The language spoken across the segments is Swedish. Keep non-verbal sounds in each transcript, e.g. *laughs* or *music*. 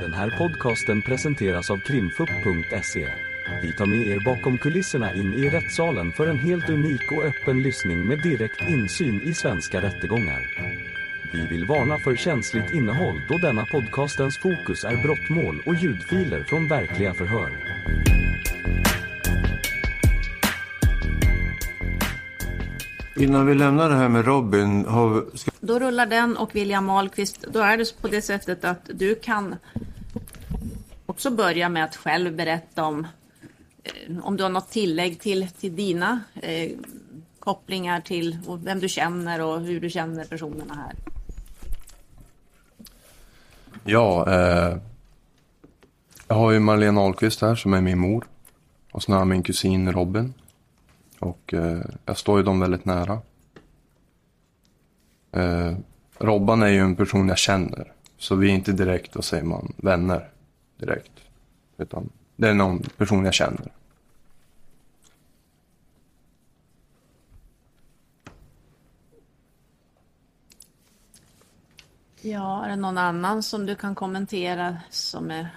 Den här podcasten presenteras av krimfupp.se. Vi tar med er bakom kulisserna in i rättssalen för en helt unik och öppen lyssning med direkt insyn i svenska rättegångar. Vi vill varna för känsligt innehåll då denna podcastens fokus är brottmål och ljudfiler från verkliga förhör. Innan vi lämnar det här med Robin, har, Då rullar den och William Ahlqvist. Då är det på det sättet att du kan också börja med att själv berätta om eh, om du har något tillägg till, till dina eh, kopplingar till och vem du känner och hur du känner personerna här. ja, eh, jag har ju Marlene Ahlqvist här som är min mor. Och sen har jag min kusin Robin. Och eh, jag står ju dem väldigt nära. Eh, Robban är ju en person jag känner. Så vi är inte direkt, vad säger man, vänner direkt. Utan det är någon person jag känner. Ja, är det någon annan som du kan kommentera som är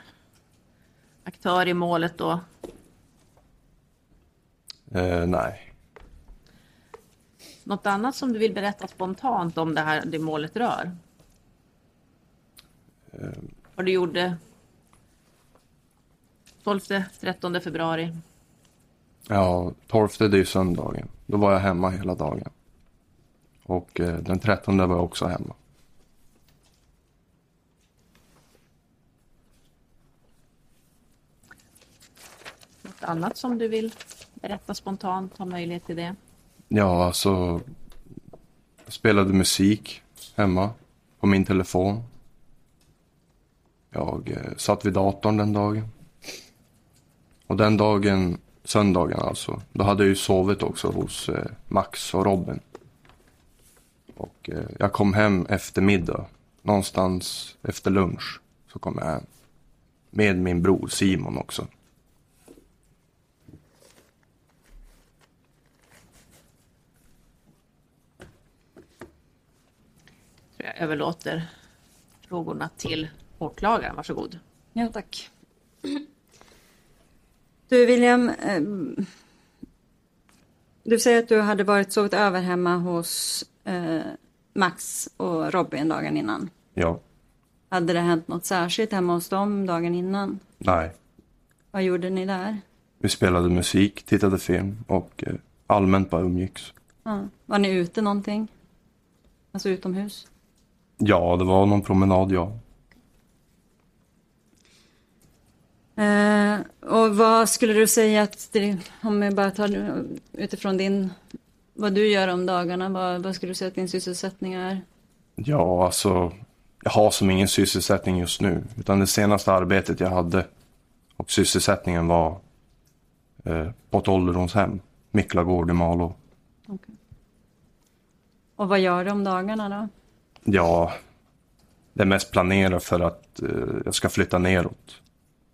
aktör i målet då? Eh, nej. Något annat som du vill berätta spontant om det här det målet rör? Vad du gjorde 12-13 februari. Ja, 12 det är ju söndagen. Då var jag hemma hela dagen. Och eh, den 13 var jag också hemma. Något annat som du vill berätta spontant? Ha möjlighet till det. Ja, alltså. Jag spelade musik hemma på min telefon. Jag eh, satt vid datorn den dagen. Och den dagen, söndagen alltså, då hade jag ju sovit också hos eh, Max och Robin. Och eh, jag kom hem efter middag, någonstans efter lunch, så kom jag hem. Med min bror Simon också. Så Jag överlåter frågorna till åklagaren. Varsågod. Ja, tack. Du William, eh, du säger att du hade varit sovit över hemma hos eh, Max och Robin dagen innan. Ja, Hade det hänt något särskilt hemma hos dem dagen innan? nej. Vad gjorde ni där? Vi spelade musik, tittade film och eh, allmänt bara umgicks. Ja. Var ni ute någonting? Alltså utomhus? Ja, det var någon promenad, ja. Eh, och vad skulle du säga att, om vi bara tar utifrån din, vad du gör om dagarna, vad, vad skulle du säga att din sysselsättning är? Ja, alltså. Jag har som ingen sysselsättning just nu. Utan det senaste arbetet jag hade och sysselsättningen var eh, på ett ålderdomshem. Miklagård i Malå. Och vad gör du om dagarna då? Ja, det är mest planerat för att eh, jag ska flytta neråt.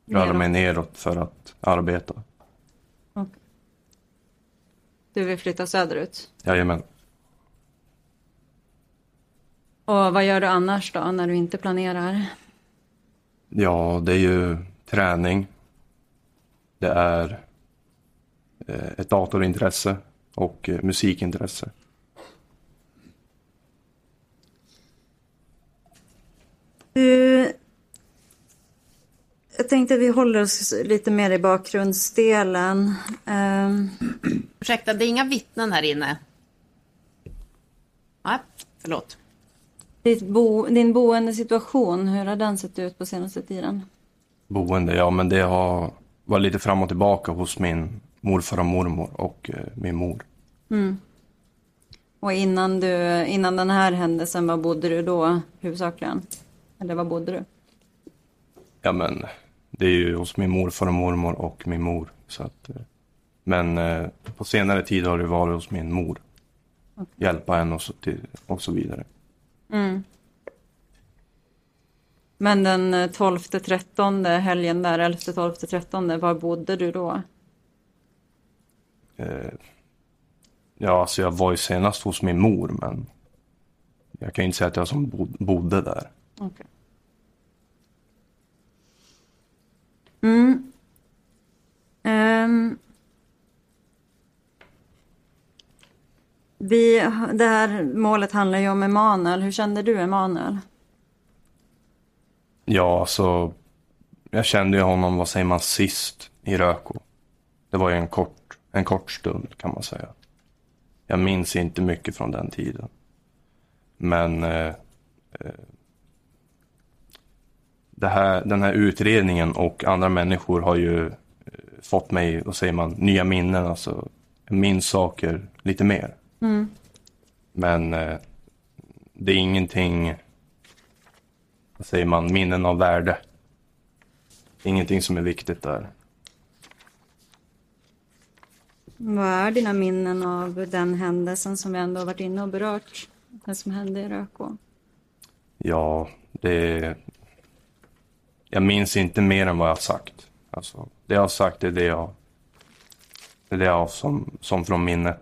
Röra mig neråt för att arbeta. Du vill flytta söderut? Jajamän. Och vad gör du annars då, när du inte planerar? Ja, det är ju träning. Det är eh, ett datorintresse och eh, musikintresse. Du, jag tänkte att vi håller oss lite mer i bakgrundsdelen. Ehm, Ursäkta, det är inga vittnen här inne. Nej, förlåt. ditt bo, din boendesituation, hur har den sett ut på senaste tiden? Boende, ja men det har varit lite fram och tillbaka hos min morfar och mormor och eh, min mor. Och innan, du, innan den här händelsen, var bodde du då huvudsakligen? Eller var bodde du? Ja men det är ju hos min morfar och mormor och min mor. Så att, eh, men eh, på senare tid har det varit hos min mor. Hjälpa henne och så, till, och så vidare. Men den 12-13 helgen där, 11-12-13, var bodde du då? Eh, ja, alltså jag var ju senast hos min mor, men jag kan ju inte säga att jag som bod, bodde där. Okej. Mm. Um. Vi, det här målet handlar ju om Emanuel. Hur kände du Emanuel? Ja, alltså. Jag kände ju honom, vad säger man, sist i Röko. Det var ju en kort, en kort stund kan man säga. Jag minns inte mycket från den tiden. Men eh, eh här, den här utredningen och andra människor har ju eh, fått mig, vad säger man, nya minnen. Alltså, jag minns saker lite mer. Mm. Men eh, det är ingenting, vad säger man, minnen av värde. Ingenting som är viktigt där. Vad är dina minnen av den händelsen som vi ändå varit inne och berört? Den som hände i Rökå? Ja, det... Jag minns inte mer än vad jag har sagt. Alltså, det jag har sagt är det jag... Det är det jag har som, som från minnet.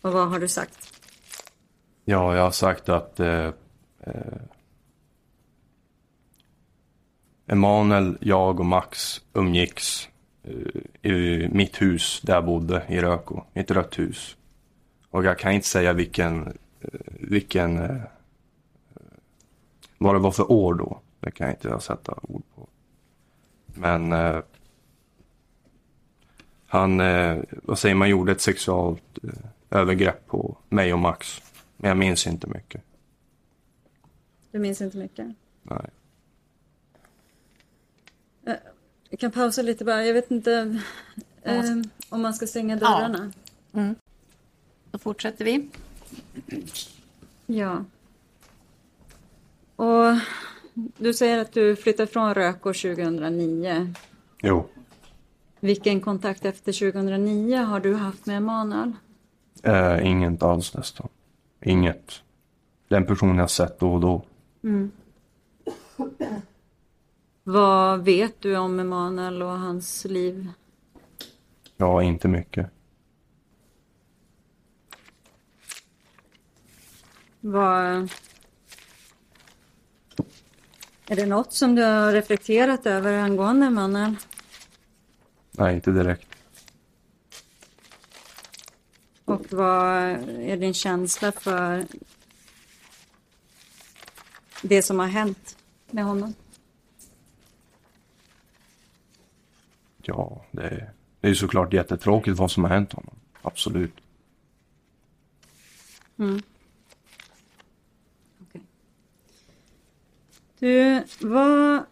Och vad har du sagt? Ja, jag har sagt att eh, eh, Emanuel, jag och Max umgicks eh, i mitt hus där jag bodde i Röko, i ett rött hus. Och jag kan inte säga vilken, eh, vilken, eh, vad det var för år då. Det kan jag inte sätta ord på. Men eh, han, eh, vad säger man, gjorde ett sexuellt eh, övergrepp på mig och Max. Men jag minns inte mycket. Du minns inte mycket? Nej. Vi kan pausa lite bara. Jag vet inte eh, om man ska stänga dörrarna. Då fortsätter vi. Ja. Och du säger att du flyttade från Rökå 2009. Jo. Vilken kontakt efter 2009 har du haft med Emanuel? Eh, inget alls nästan. Inget. Den personen jag sett då och då. Vad vet du om Emanuel och hans liv? Ja, inte mycket. Vad... Är det något som du har reflekterat över angående Emanuel? Nej, inte direkt. Och vad är din känsla för det som har hänt med honom? Ja, det är, det är såklart jättetråkigt vad som har hänt honom. Absolut. Okej. Du, vad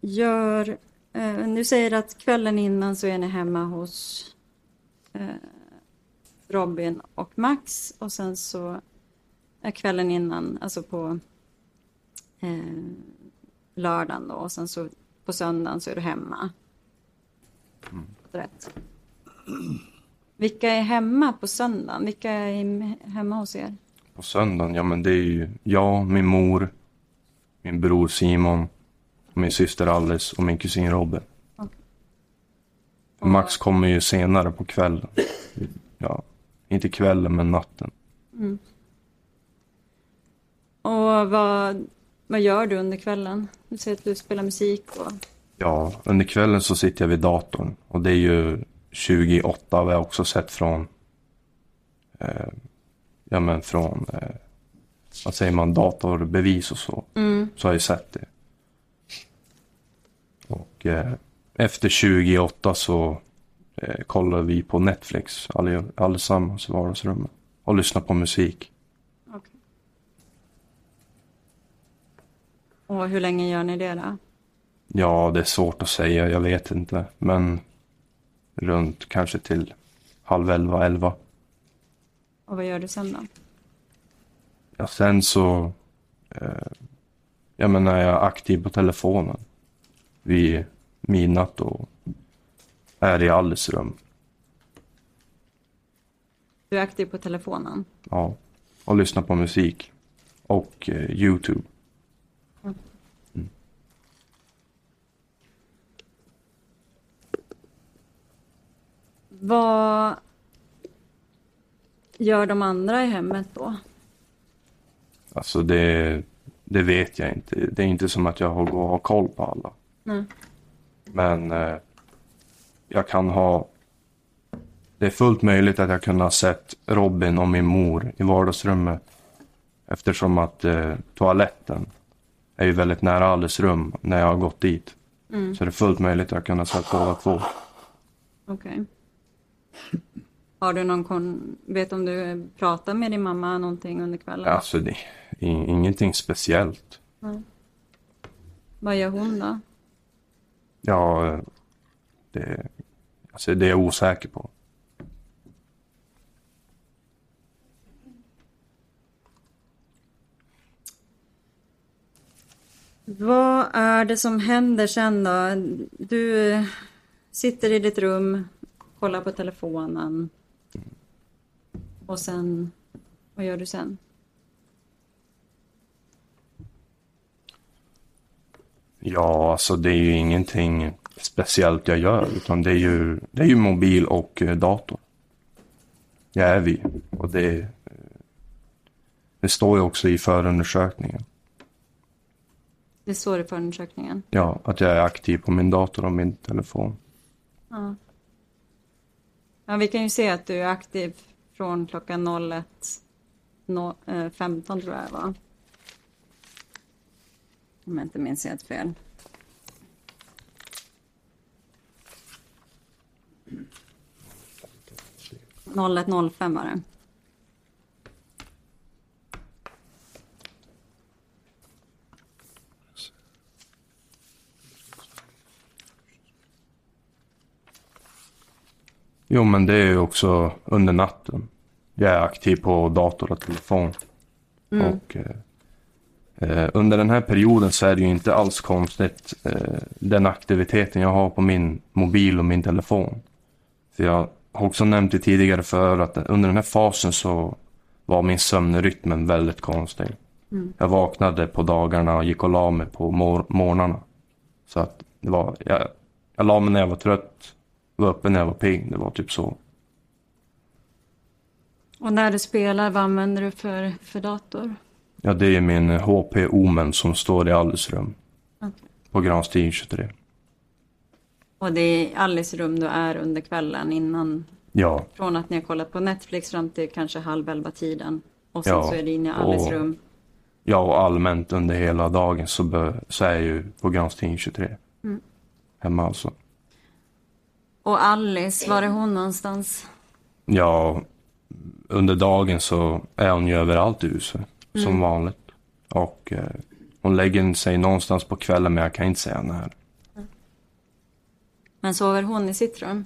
gör... Eh, du säger att kvällen innan så är ni hemma hos eh, Robin och Max och sen så är kvällen innan, alltså på eh, lördagen då och sen så på söndagen så är du hemma. Rätt. Vilka är hemma på söndagen? Vilka är hemma hos er? På söndagen, ja men det är ju jag, min mor, min bror Simon, min syster Alice och min kusin Robin. Okej. Max kommer ju senare på kvällen. Ja, inte kvällen men natten. Och vad, vad gör du under kvällen? Du säger att du spelar musik och... Ja, under kvällen så sitter jag vid datorn. Och det är ju 28 har jag också sett från, eh, ja men från, eh, vad säger man, datorbevis och så. Så har jag sett det. Och eh, efter 28 så eh, kollar vi på Netflix alle, allesammans i vardagsrummet. Och lyssnar på musik. Okej. Och hur länge gör ni det då? Ja, det är svårt att säga, jag vet inte. Men runt kanske till halv elva, elva. Och vad gör du sen då? Ja, sen så, eh, jag menar, jag är aktiv på telefonen vid midnatt och är i Alice rum. Du är aktiv på telefonen. Ja, och lyssnar på musik och eh, Youtube. Vad gör de andra i hemmet då? Alltså det, det vet jag inte. Det är inte som att jag har, har koll på alla. Nej. Men eh, jag kan ha det är fullt möjligt att jag kunde ha sett Robin och min mor i vardagsrummet. Eftersom att eh, toaletten är ju väldigt nära Alice rum när jag har gått dit. Mm. Så det är fullt möjligt att jag kunde ha sett båda två. Okej. Har du någon kon... Vet om du pratar med din mamma någonting under kvällen? Alltså det ingenting speciellt. Vad gör hon då? Ja, det, alltså det är jag osäker på. Vad är det som händer sen då? Du sitter i ditt rum, kollar på telefonen. Och sen, vad gör du sen? Ja, alltså det är ju ingenting speciellt jag gör. Utan det är ju, det är ju mobil och eh, dator. Jag är vi. Och det, eh, det står ju också i förundersökningen. Det står i förundersökningen. Ja, att jag är aktiv på min dator och min telefon. Ja. ja, vi kan ju se att du är aktiv från klockan 01.15, no, eh, tror jag det var. Om jag inte minns helt fel. Noll ett noll fem var det. Jo, men det är ju också under natten. Jag är aktiv på dator och telefon. Och eh, eh, under den här perioden så är det ju inte alls konstigt eh, den aktiviteten jag har på min mobil och min telefon. För jag har också nämnt det tidigare för att under den här fasen så var min sömnrytmen väldigt konstig. Jag vaknade på dagarna och gick och la mig på mor- morgnarna. Så att det var, jag, jag la mig när jag var trött, var uppe när jag var pigg. Det var typ så. Och när du spelar, vad använder du för, för dator? Ja, det är min HP Omen som står i Alice rum. Okej. På Granstig 23. Och det är Alice rum du är under kvällen innan, Ja, från att ni har kollat på Netflix fram till kanske halv elva tiden. Och sen Ja, så är det inne i Alice och- rum. ja och allmänt under hela dagen så, bör, så är jag ju på Granstig 23. Mm. Hemma alltså. Och Alice, var är hon någonstans? Ja, under dagen så är hon ju överallt i huset. Som vanligt. Och eh, hon lägger sig någonstans på kvällen men jag kan inte säga när. Men sover hon i sitt rum?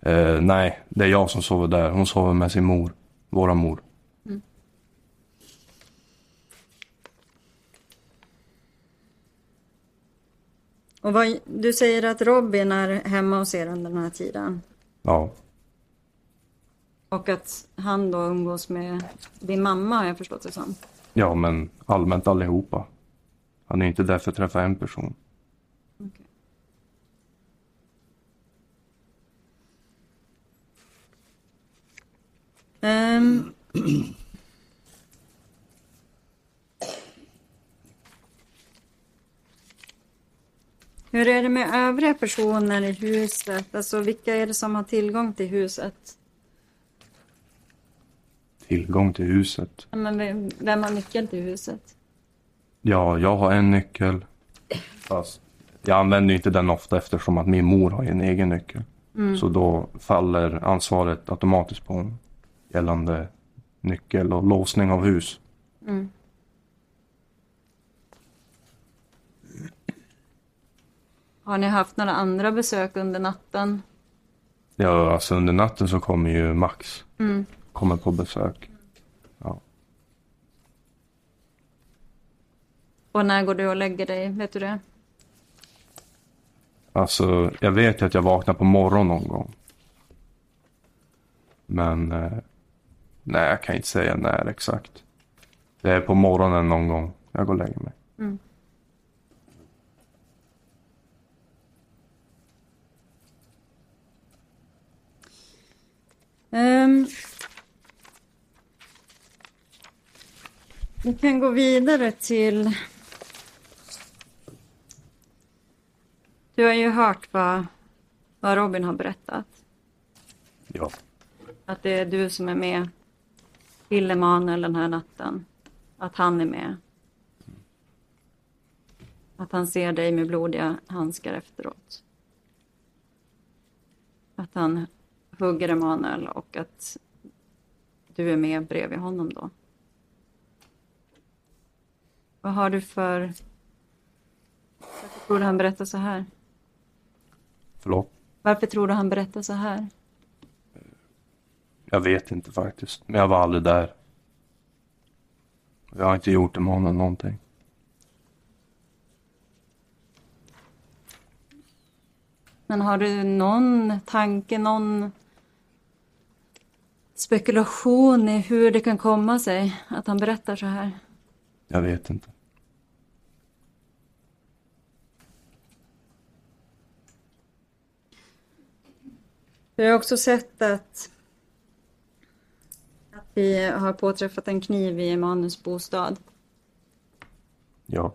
Eh, nej, det är jag som sover där. Hon sover med sin mor. Våra mor. Och vad, du säger att Robin är hemma hos er under den här tiden. Ja. Och att han då umgås med din mamma har jag förstått det som. Ja, men allmänt allihopa. Han är inte där för att träffa en person. Ehm. *clears throat* Hur är det med övriga personer i huset? Alltså vilka är det som har tillgång till huset? Tillgång till huset. Ja, Men vem, vem har nyckel till huset? Ja, jag har en nyckel. Fast jag använder inte den ofta eftersom att min mor har en egen nyckel. Så då faller ansvaret automatiskt på honom. Gällande nyckel och låsning av hus. Har ni haft några andra besök under natten? Ja, alltså under natten så kommer ju Max. Kommer på besök. Ja. Och när går du och lägger dig? Vet du det? Alltså, jag vet ju att jag vaknar på morgonen någon gång. Men, eh, nej jag kan inte säga när exakt. Det är på morgonen någon gång jag går och lägger mig. Um, vi kan gå vidare till... Du har ju hört vad, vad Robin har berättat. Ja. Att det är du som är med till Emanuel den här natten. Att han är med. Att han ser dig med blodiga handskar efteråt. Att han hugger Emanuel och att du är med bredvid honom då. Vad har du för... Varför tror du han berättar så här? Förlåt? Varför tror du han berättar så här? Jag vet inte faktiskt. Men jag var aldrig där. Jag har inte gjort honom någonting. Men har du någon tanke, någon spekulation i hur det kan komma sig att han berättar så här? Jag vet inte. Jag har också sett att, att vi har påträffat en kniv i Emanuels bostad. Ja.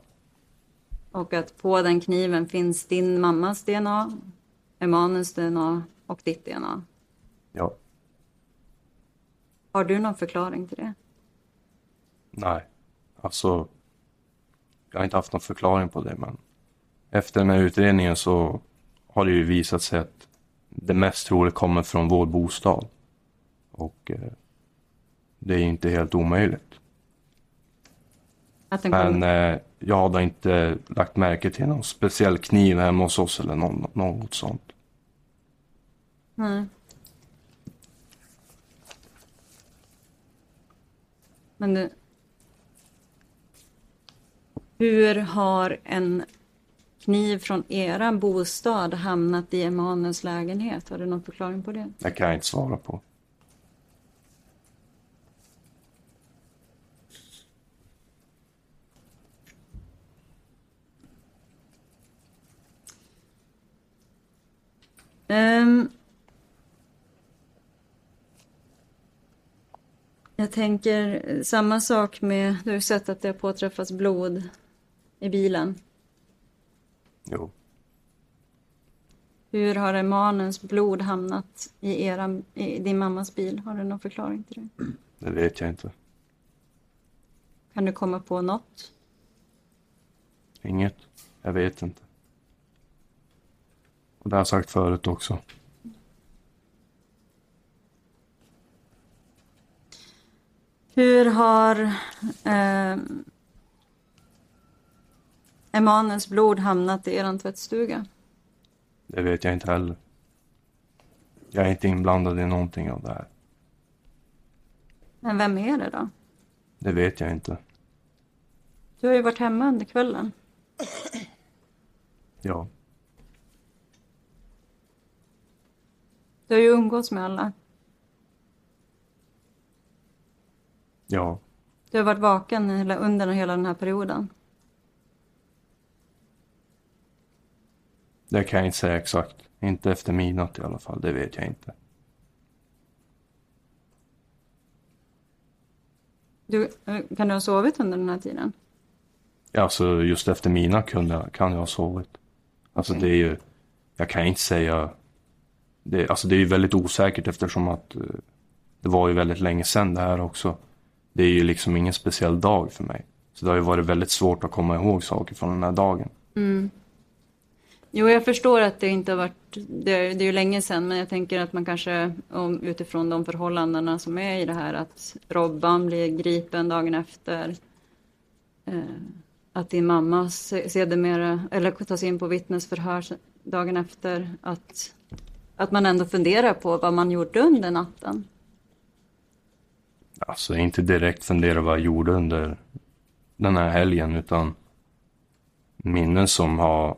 Och att på den kniven finns din mammas DNA, Emanuels DNA och ditt DNA. Ja. Har du någon förklaring till det? Nej. Alltså. Jag har inte haft någon förklaring på det men. Efter den här utredningen så har det ju visat sig att det mest troligt kommer från vår bostad. Och eh, det är inte helt omöjligt. Men eh, jag har inte lagt märke till någon speciell kniv hemma hos oss eller någon, något sånt. Nej. Men. Hur har en kniv från era bostad hamnat i Emanuels lägenhet? Har du någon förklaring på det? Det kan jag inte svara på. Ehm. Jag tänker eh, samma sak med, du har sett att det har påträffats blod i bilen. Jo. Hur har Emanuels blod hamnat i, era, i din mammas bil? Har du någon förklaring till det? Det vet jag inte. Kan du komma på något? Inget. Jag vet inte. Och det har jag sagt förut också. Hur har eh, Emanuels blod hamnat i er tvättstuga? Det vet jag inte heller. Jag är inte inblandad i någonting av det här. Men vem är det då? Det vet jag inte. Du har ju varit hemma under kvällen. *clears throat* Ja. Du har ju umgåtts med alla. Ja. Du har varit vaken hela, under hela den här perioden. Det kan jag inte säga exakt. Inte efter midnatt i alla fall. Det vet jag inte. Du, eh, kan du ha sovit under den här tiden? Alltså just efter mina kunde jag, kan jag ha sovit. Alltså det är ju, jag kan inte säga, det, alltså det är ju väldigt osäkert eftersom att eh, det var ju väldigt länge sedan det här också. Det är ju liksom ingen speciell dag för mig. Så det har ju varit väldigt svårt att komma ihåg saker från den här dagen. Mm. Jo, jag förstår att det inte har varit, det är, det är ju länge sedan, men jag tänker att man kanske om, utifrån de förhållandena som är i det här, att Robban blir gripen dagen efter, eh, att din mamma sedermera, eller tas in på vittnesförhör dagen efter, att, att man ändå funderar på vad man gjorde under natten. Alltså inte direkt fundera vad jag gjorde under den här helgen utan minnen som har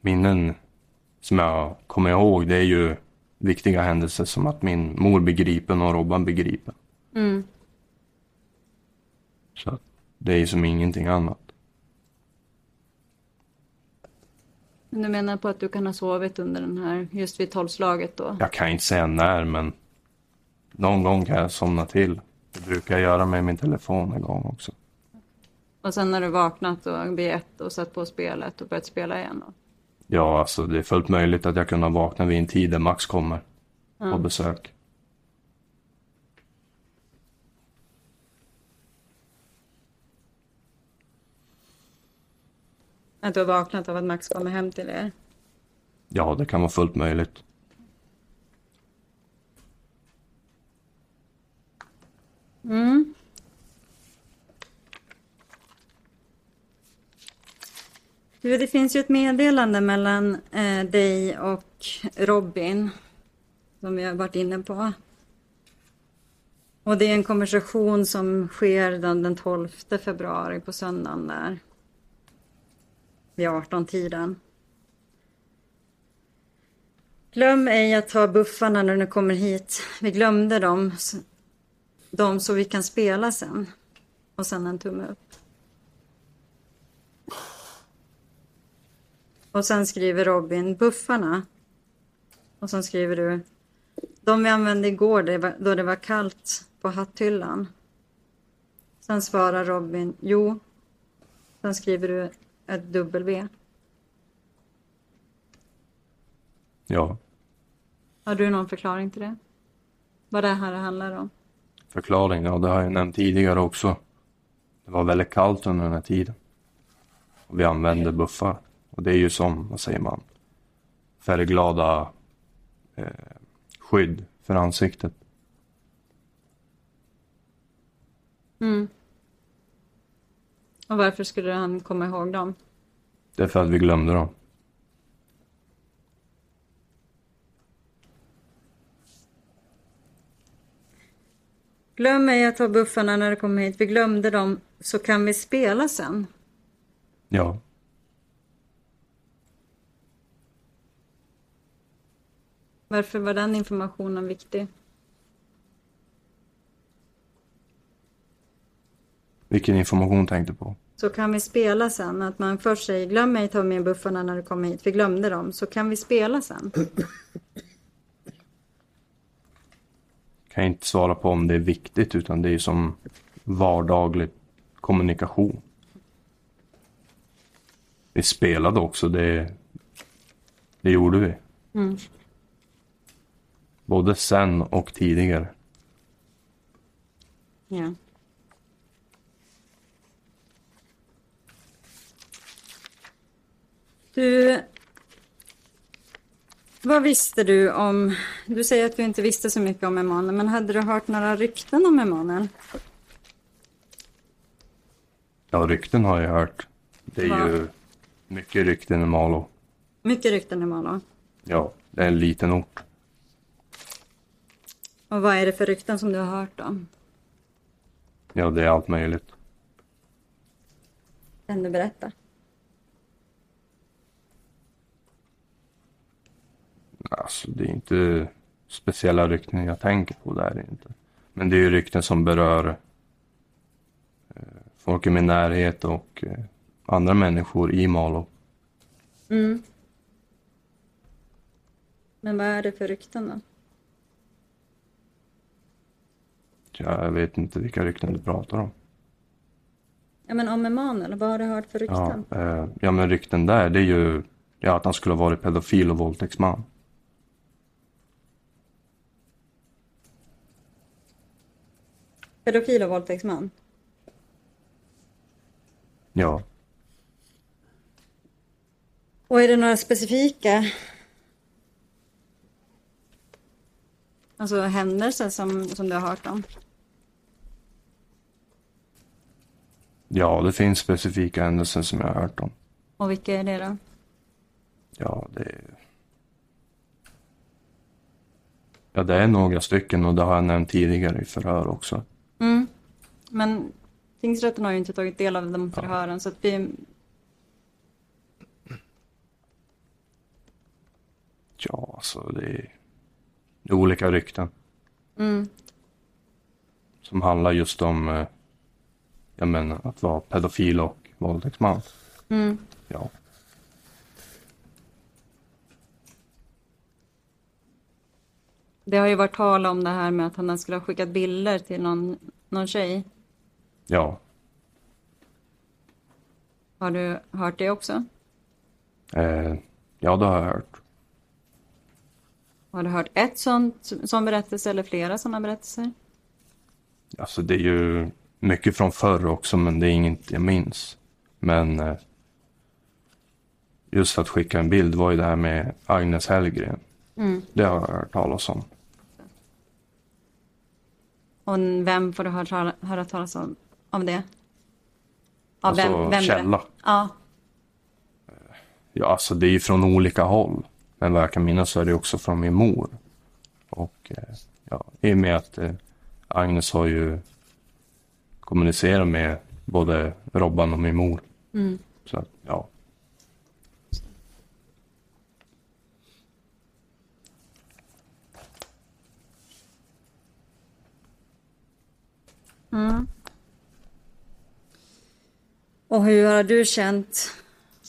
minnen som jag kommer ihåg det är ju viktiga händelser som att min mor blir gripen och Robban blir gripen. Mm. Så det är som ingenting annat. Men du menar på att du kan ha sovit under den här, just vid tolvslaget då? Jag kan inte säga när men någon gång kan jag somna till. Det brukar jag göra med min telefon en gång också. Och sen när du vaknat och vid ett och satt på spelet och börjat spela igen då? Ja, alltså det är fullt möjligt att jag kunde vakna vid en tid där Max kommer. på besök. Att du har vaknat av att Max kommer hem till er? Ja, det kan vara fullt möjligt. Mm. Du, det finns ju ett meddelande mellan eh, dig och Robin som vi har varit inne på. Och det är en konversation som sker den, den 12 februari på söndagen där. Vid 18-tiden. Glöm ej att ta buffarna när du kommer hit. Vi glömde dem, dem så vi kan spela sen. Och sen en tumme upp. Och sen skriver Robin buffarna. Och sen skriver du de vi använde igår det var, då det var kallt på hatthyllan. Sen svarar Robin jo. Sen skriver du ett W. Ja, Har du någon förklaring till det? Vad det här handlar om? Förklaring, ja det har jag nämnt tidigare också. Det var väldigt kallt under den här tiden. Och vi använde buffar. Och det är ju som, vad säger man, färgglada eh, skydd för ansiktet. Mm. Och varför skulle han komma ihåg dem? Det är för att vi glömde dem. Glöm ej att ta buffarna när du kommer hit. Vi glömde dem så kan vi spela sen. Ja, Varför var den informationen viktig? vilken information tänkte du på? Så kan vi spela sen. Att man först säger glöm ej ta med buffarna när du kommer hit. Vi glömde dem. Så kan vi spela sen. Kan jag inte svara på om det är viktigt utan det är som vardaglig kommunikation. Vi spelade också, det, det gjorde vi. Mm. Både sen och tidigare. Ja. Du, vad visste du om, du säger att du inte visste så mycket om Emanuel, men hade du hört några rykten om Emanuel? Ja, rykten har jag hört. Det är Va? ju mycket rykten i Malå. Mycket rykten i Malå. Ja, det är en liten ort. Och vad är det för rykten som du har hört då? Ja, det är allt möjligt. Kan du berätta? Det är inte speciella rykten jag tänker på, det är det inte. Men det är ju rykten som berör eh, folk i min närhet och eh, andra människor i Malå. Mm. Men vad är det för rykten då? Jag vet inte vilka rykten du pratar om. Ja men om Emanuel, vad har du hört för Ja, rykten? eh, ja men rykten där, det är ju ja, att han skulle ha varit pedofil och våldtäktsman. Pedofil och våldtäktsman? Ja, Och är det några specifika alltså händelser som, som du har hört om? ja, det finns specifika händelser som jag har hört om. Och vilka är det då? Ja, det är... Ja, det är några stycken och det har jag nämnt tidigare i förhör också. Men tingsrätten har ju inte tagit del av de förhören så att vi... Ja, alltså det är, det är olika rykten Mm. som handlar just om, eh, jag menar, att vara pedofil och våldtäktsman. Mm. Ja. Det har ju varit tal om det här med att han skulle ha skickat bilder till någon, någon tjej. Ja. Har du hört det också? Eh, ja, det har jag hört. Har du hört ett sånt som berättelse eller flera sådana berättelser? Alltså det är ju mycket från förr också, men det är inget jag minns. Men eh, just att skicka en bild var ju det här med Agnes Hellgren. Mm. Det har jag hört talas om. Och vem får du höra, höra talas om, om det? Ja, Alltså, källa. Ja, Ja, alltså det är ju från olika håll. Men vad jag kan minnas så är det också från min mor. Och eh, ja, i och med att eh, Agnes har ju kommunicerat med både Robban och min mor. Mm. Så ja. Och hur har du känt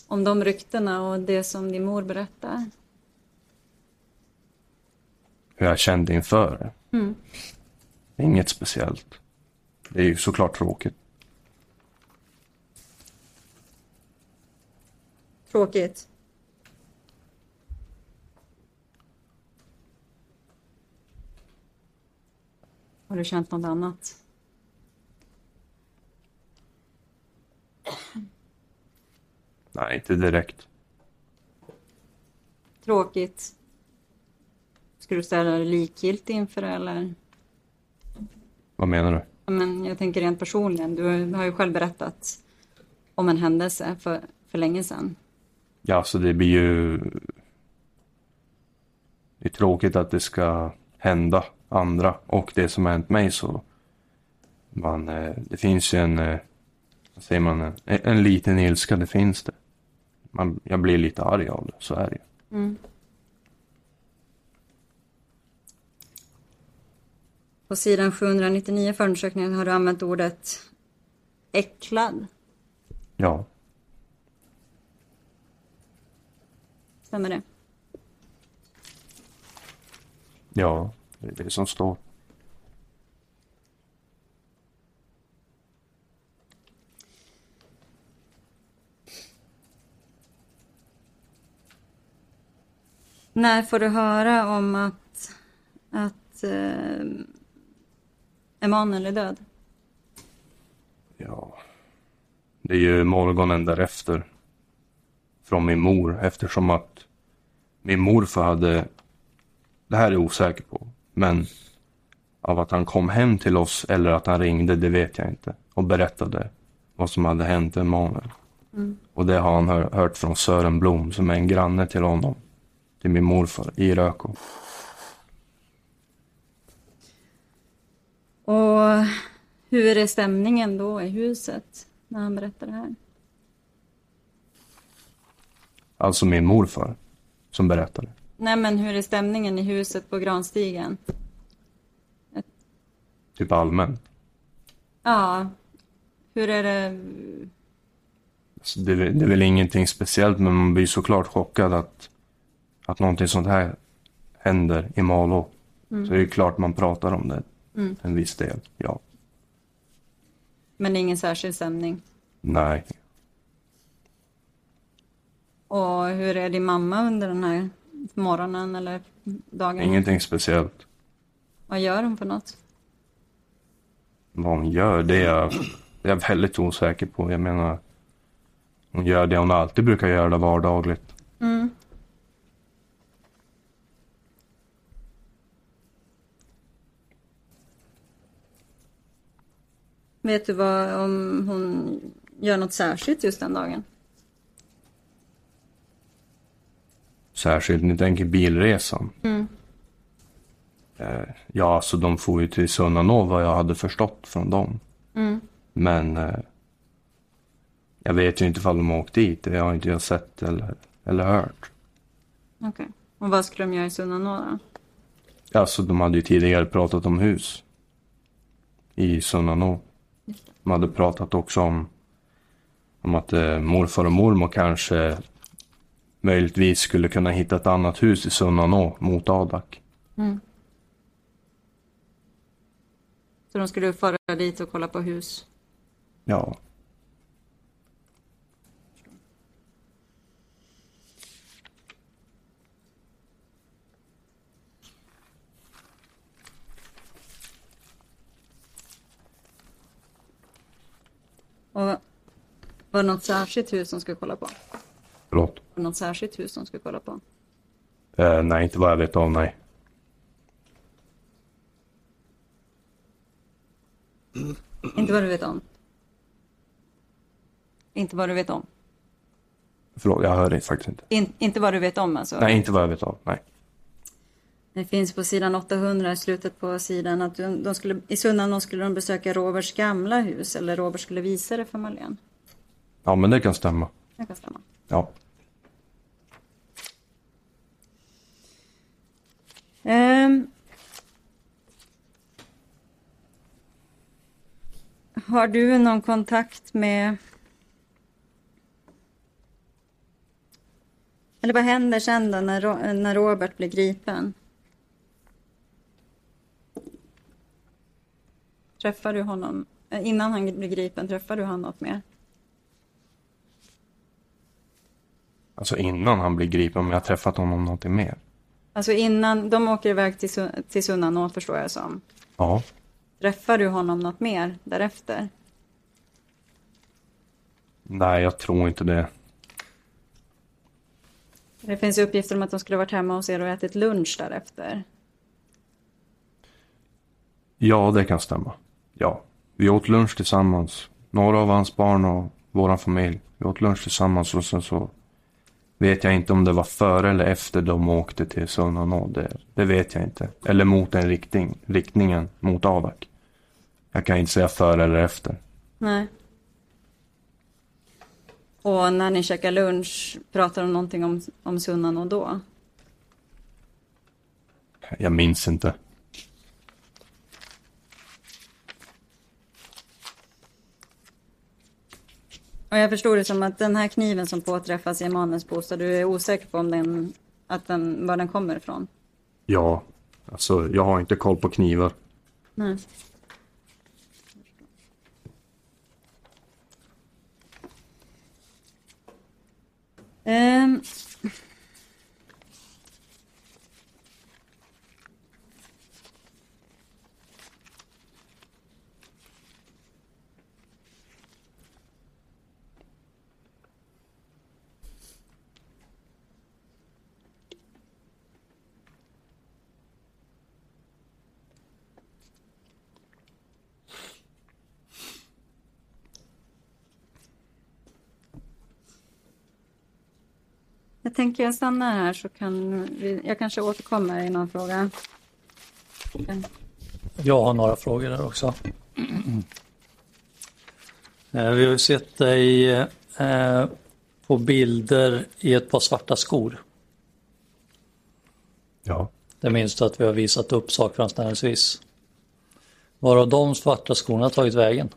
om de ryktena och det som din mor berättar? Hur jag kände inför. Mm. Inget speciellt. Det är ju såklart tråkigt. Tråkigt. Har du känt något annat? Nej, inte direkt. Tråkigt. Skulle du ställa dig likgiltig inför det eller? Vad menar du? Ja, Men jag tänker rent personligen. Du har ju själv berättat om en händelse för, för länge sedan. Ja, så det blir ju... Det är tråkigt att det ska hända andra och det som har hänt mig så... Man, eh, det finns ju en... säger man? En, en liten ilska, det finns det. Man, jag blir lite arg av det, så är det ju. På sidan 799 för undersökningen har du använt ordet äcklad. Ja, Stämmer det? ja, det är det som står. När får du höra om att, att eh, Emanuel är död? Ja. Det är ju morgonen därefter. Från min mor eftersom att min morfar hade, det här är jag osäker på, men av att han kom hem till oss eller att han ringde, det vet jag inte. Och berättade vad som hade hänt Emanuel. Och det har han hör, hört från Sören Blom som är en granne till honom. Till min morfar i Röko. Och hur är stämningen då i huset när han berättar det här? Alltså min morfar som berättade. Nej men hur är stämningen i huset på Granstigen? Typ allmänt. Ja, hur är det? Så det, det är väl ingenting speciellt men man blir såklart chockad att, att någonting sånt här händer i Malå. Så det är klart man pratar om det. En viss del, ja. Men ingen särskild stämning. Nej. Och hur är din mamma under den här morgonen eller dagen? Ingenting speciellt. Vad gör hon för något? Vad hon gör, det är, jag, det är jag väldigt osäker på. Jag menar, hon gör det hon alltid brukar göra vardagligt. Vet du vad, om hon gör något särskilt just den dagen? Särskilt, ni tänker bilresan. Eh, ja, så de får ju till Sunnanå vad jag hade förstått från dem. Men eh, jag vet ju inte ifall de har åkt dit. Det har inte jag sett eller, eller hört. Okej. Och vad skulle de göra i Sunnanå då? Alltså de hade ju tidigare pratat om hus. I Sunnanå. De hade pratat också om, om att eh, morfar och mormor kanske möjligtvis skulle kunna hitta ett annat hus i Sunnanå mot Adak. Så de skulle fara dit och kolla på hus? Ja. Var det något särskilt hus som skulle kolla på? Var Förlåt? det något särskilt hus som skulle kolla på? Eh, nej, inte vad jag vet om, nej. Inte vad du vet om? Inte vad du vet om? Förlåt, jag hör det faktiskt inte. In, inte vad du vet om alltså? Nej, inte vad jag vet om, nej. Det finns på sidan 800 i slutet på sidan att de, skulle, i Sunnan skulle de besöka Roberts gamla hus eller Robert skulle visa det för Marlene. Ja, men det kan stämma. Det kan stämma. Ja. Ehm. har du någon kontakt med... Eller vad händer sen då när, när Robert blir gripen? Träffar du honom? eh, Innan han blir gripen, träffar du honom något mer? Alltså innan han blir gripen, om jag har träffat honom någonting mer. Alltså innan, de åker iväg till, till Sunnanå förstår jag som. Ja. Träffar du honom något mer därefter? Nej, jag tror inte det. Det finns uppgifter om att de skulle varit hemma hos er och ätit lunch därefter. Ja, det kan stämma. Ja. Vi åt lunch tillsammans. Några av hans barn och våran familj. Vi åt lunch tillsammans och sen så vet jag inte om det var före eller efter de åkte till Sunnanå. Det, det vet jag inte. Eller mot den riktning, riktningen mot Adak. Jag kan inte säga före eller efter. Nej. Och när ni käkar lunch, pratar de någonting om, om Sunnanå då? Jag minns inte. Och jag förstod det som att den här kniven som påträffas i Emanuels bostad, du är osäker på om den, att den, var den kommer ifrån? Ja, alltså jag har inte koll på knivar. Nej. Ehm. Jag tänker jag stannar här så kan vi, jag kanske återkommer i någon fråga. Jag har några frågor där också. Eh, Vi har sett dig eh, på bilder i ett par svarta skor. Ja. Det minns du att vi har visat upp sakframställningsvis. Var har de svarta skorna tagit vägen?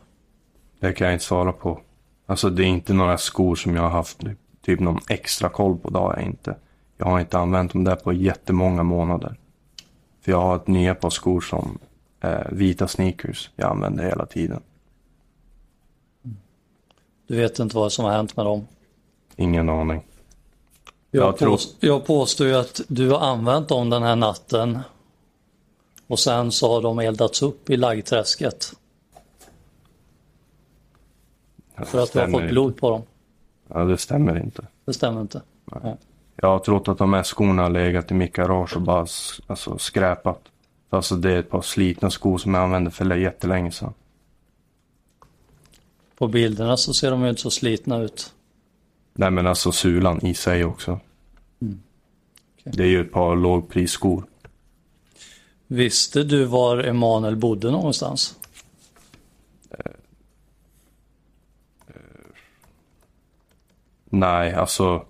Det kan jag inte svara på. Alltså det är inte några skor som jag har haft typ någon extra koll på. Det har jag inte. Jag har inte använt dem där på jättemånga månader. För jag har ett nya par skor som eh, vita sneakers. Jag använder hela tiden. Du vet inte vad som har hänt med dem? Ingen aning. Jag, Jag tror- pås- jag påstår ju att du har använt dem den här natten. Och sen så har de eldats upp i laggträsket. För att du har fått blod på dem. Ja, det stämmer inte. Det stämmer inte. Jag har trott att de här skorna har legat i mitt garage och bara alltså, skräpat. Alltså det är ett par slitna skor som jag använde för jättelänge sedan. På bilderna så ser de ju inte så slitna ut. Nej men alltså sulan i sig också. Okej. Det är ju ett par lågprisskor. Visste du var Emanuel bodde någonstans? Nej, alltså.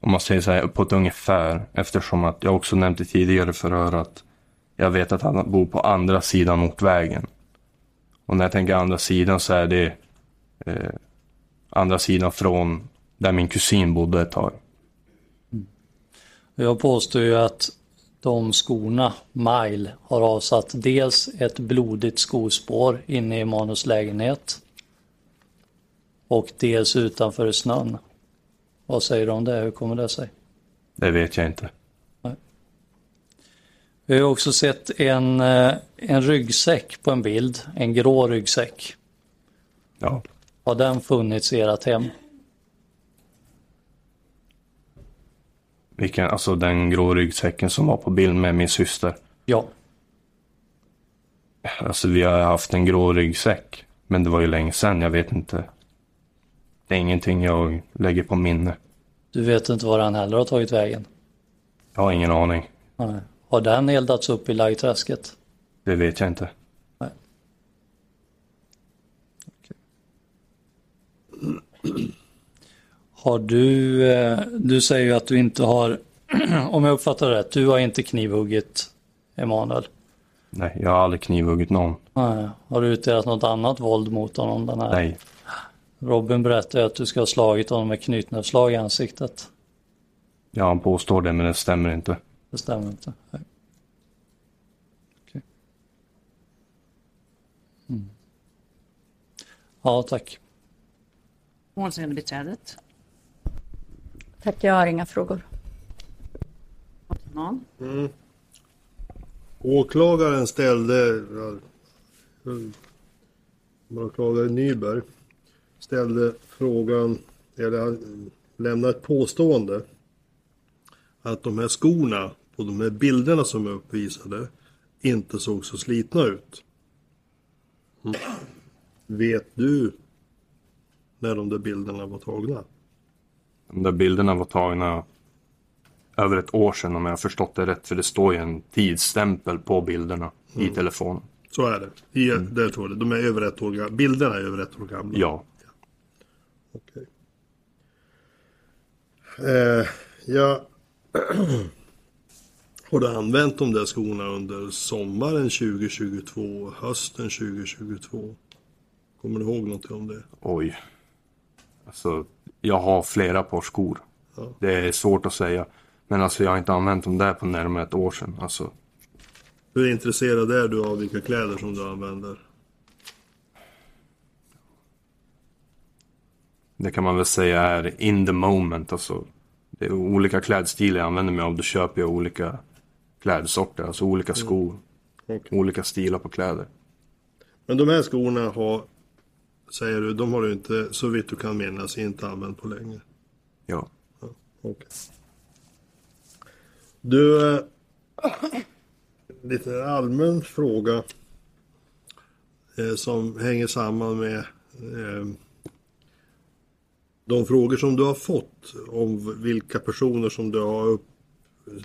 Om man säger så här på ett ungefär. Eftersom att jag också nämnde tidigare förhör att jag vet att han bor på andra sidan motorvägen. Och när jag tänker andra sidan så är det eh, andra sidan från där min kusin bodde ett tag. Jag påstår ju att de skorna, Mile, har avsatt dels ett blodigt skospår inne i Emanuels lägenhet och dels utanför snön. Vad säger du om det? Hur kommer det sig? Det vet jag inte. Vi har också sett en, eh, en ryggsäck på en bild, en grå ryggsäck. Ja. Har den funnits i ert hem? Vilken, alltså den grå ryggsäcken som var på bild med min syster. Ja. Alltså vi har haft en grå ryggsäck. Men det var ju länge sedan, jag vet inte. Det är ingenting jag lägger på minne. Du vet inte var den heller har tagit vägen? Jag har ingen aning. Nej. Har den eldats upp i Laggträsket? Det vet jag inte. Nej. Har du, eh, du säger ju att du inte har, *clears throat* om jag uppfattar det rätt, du har inte knivhuggit Emanuel. Nej, jag har aldrig knivhuggit någon. Nej. Har du utövat något annat våld mot honom? Den här? Nej. Robin berättade att du ska ha slagit honom med knytnävsslag i ansiktet. Ja, han påstår det men det stämmer inte. Det stämmer inte. Nej. Okej. Mm. Ja, tack. Målsägandebiträdet. Tack, jag har inga frågor. Någon? Åklagaren ställde, ja, åklagare Nyberg, ställde frågan, eller han lämnade ett påstående att de här skorna på de här bilderna som är uppvisade inte såg så slitna ut. Mm. Vet du när de där bilderna var tagna? De där bilderna var tagna över ett år sedan om jag har förstått det rätt. För det står ju en tidsstämpel på bilderna i telefonen. Så är det. I, Där står det. De är över ett år gamla. Bilderna är över ett år gamla. Ja. Okej. Eh, ja. *clears throat* Har du använt de där skorna under sommaren 2022, hösten 2022? Kommer du ihåg något om det? Oj. Alltså, jag har flera par skor. Ja. Det är svårt att säga. Men alltså jag har inte använt dem där på närmare ett år sedan. Alltså, Hur intresserad är du av vilka kläder som du använder? Det kan man väl säga är in the moment. Alltså, det är olika klädstilar jag använder mig av. Då köper jag olika klädsorter. Alltså olika skor. Okej. Olika stilar på kläder. Men de här skorna har, säger du, de har du inte, så vitt du kan minnas, inte använt på länge. Ja. Okej. Du, eh, lite allmän fråga eh, som hänger samman med eh, de frågor som du har fått om vilka personer som du har upp,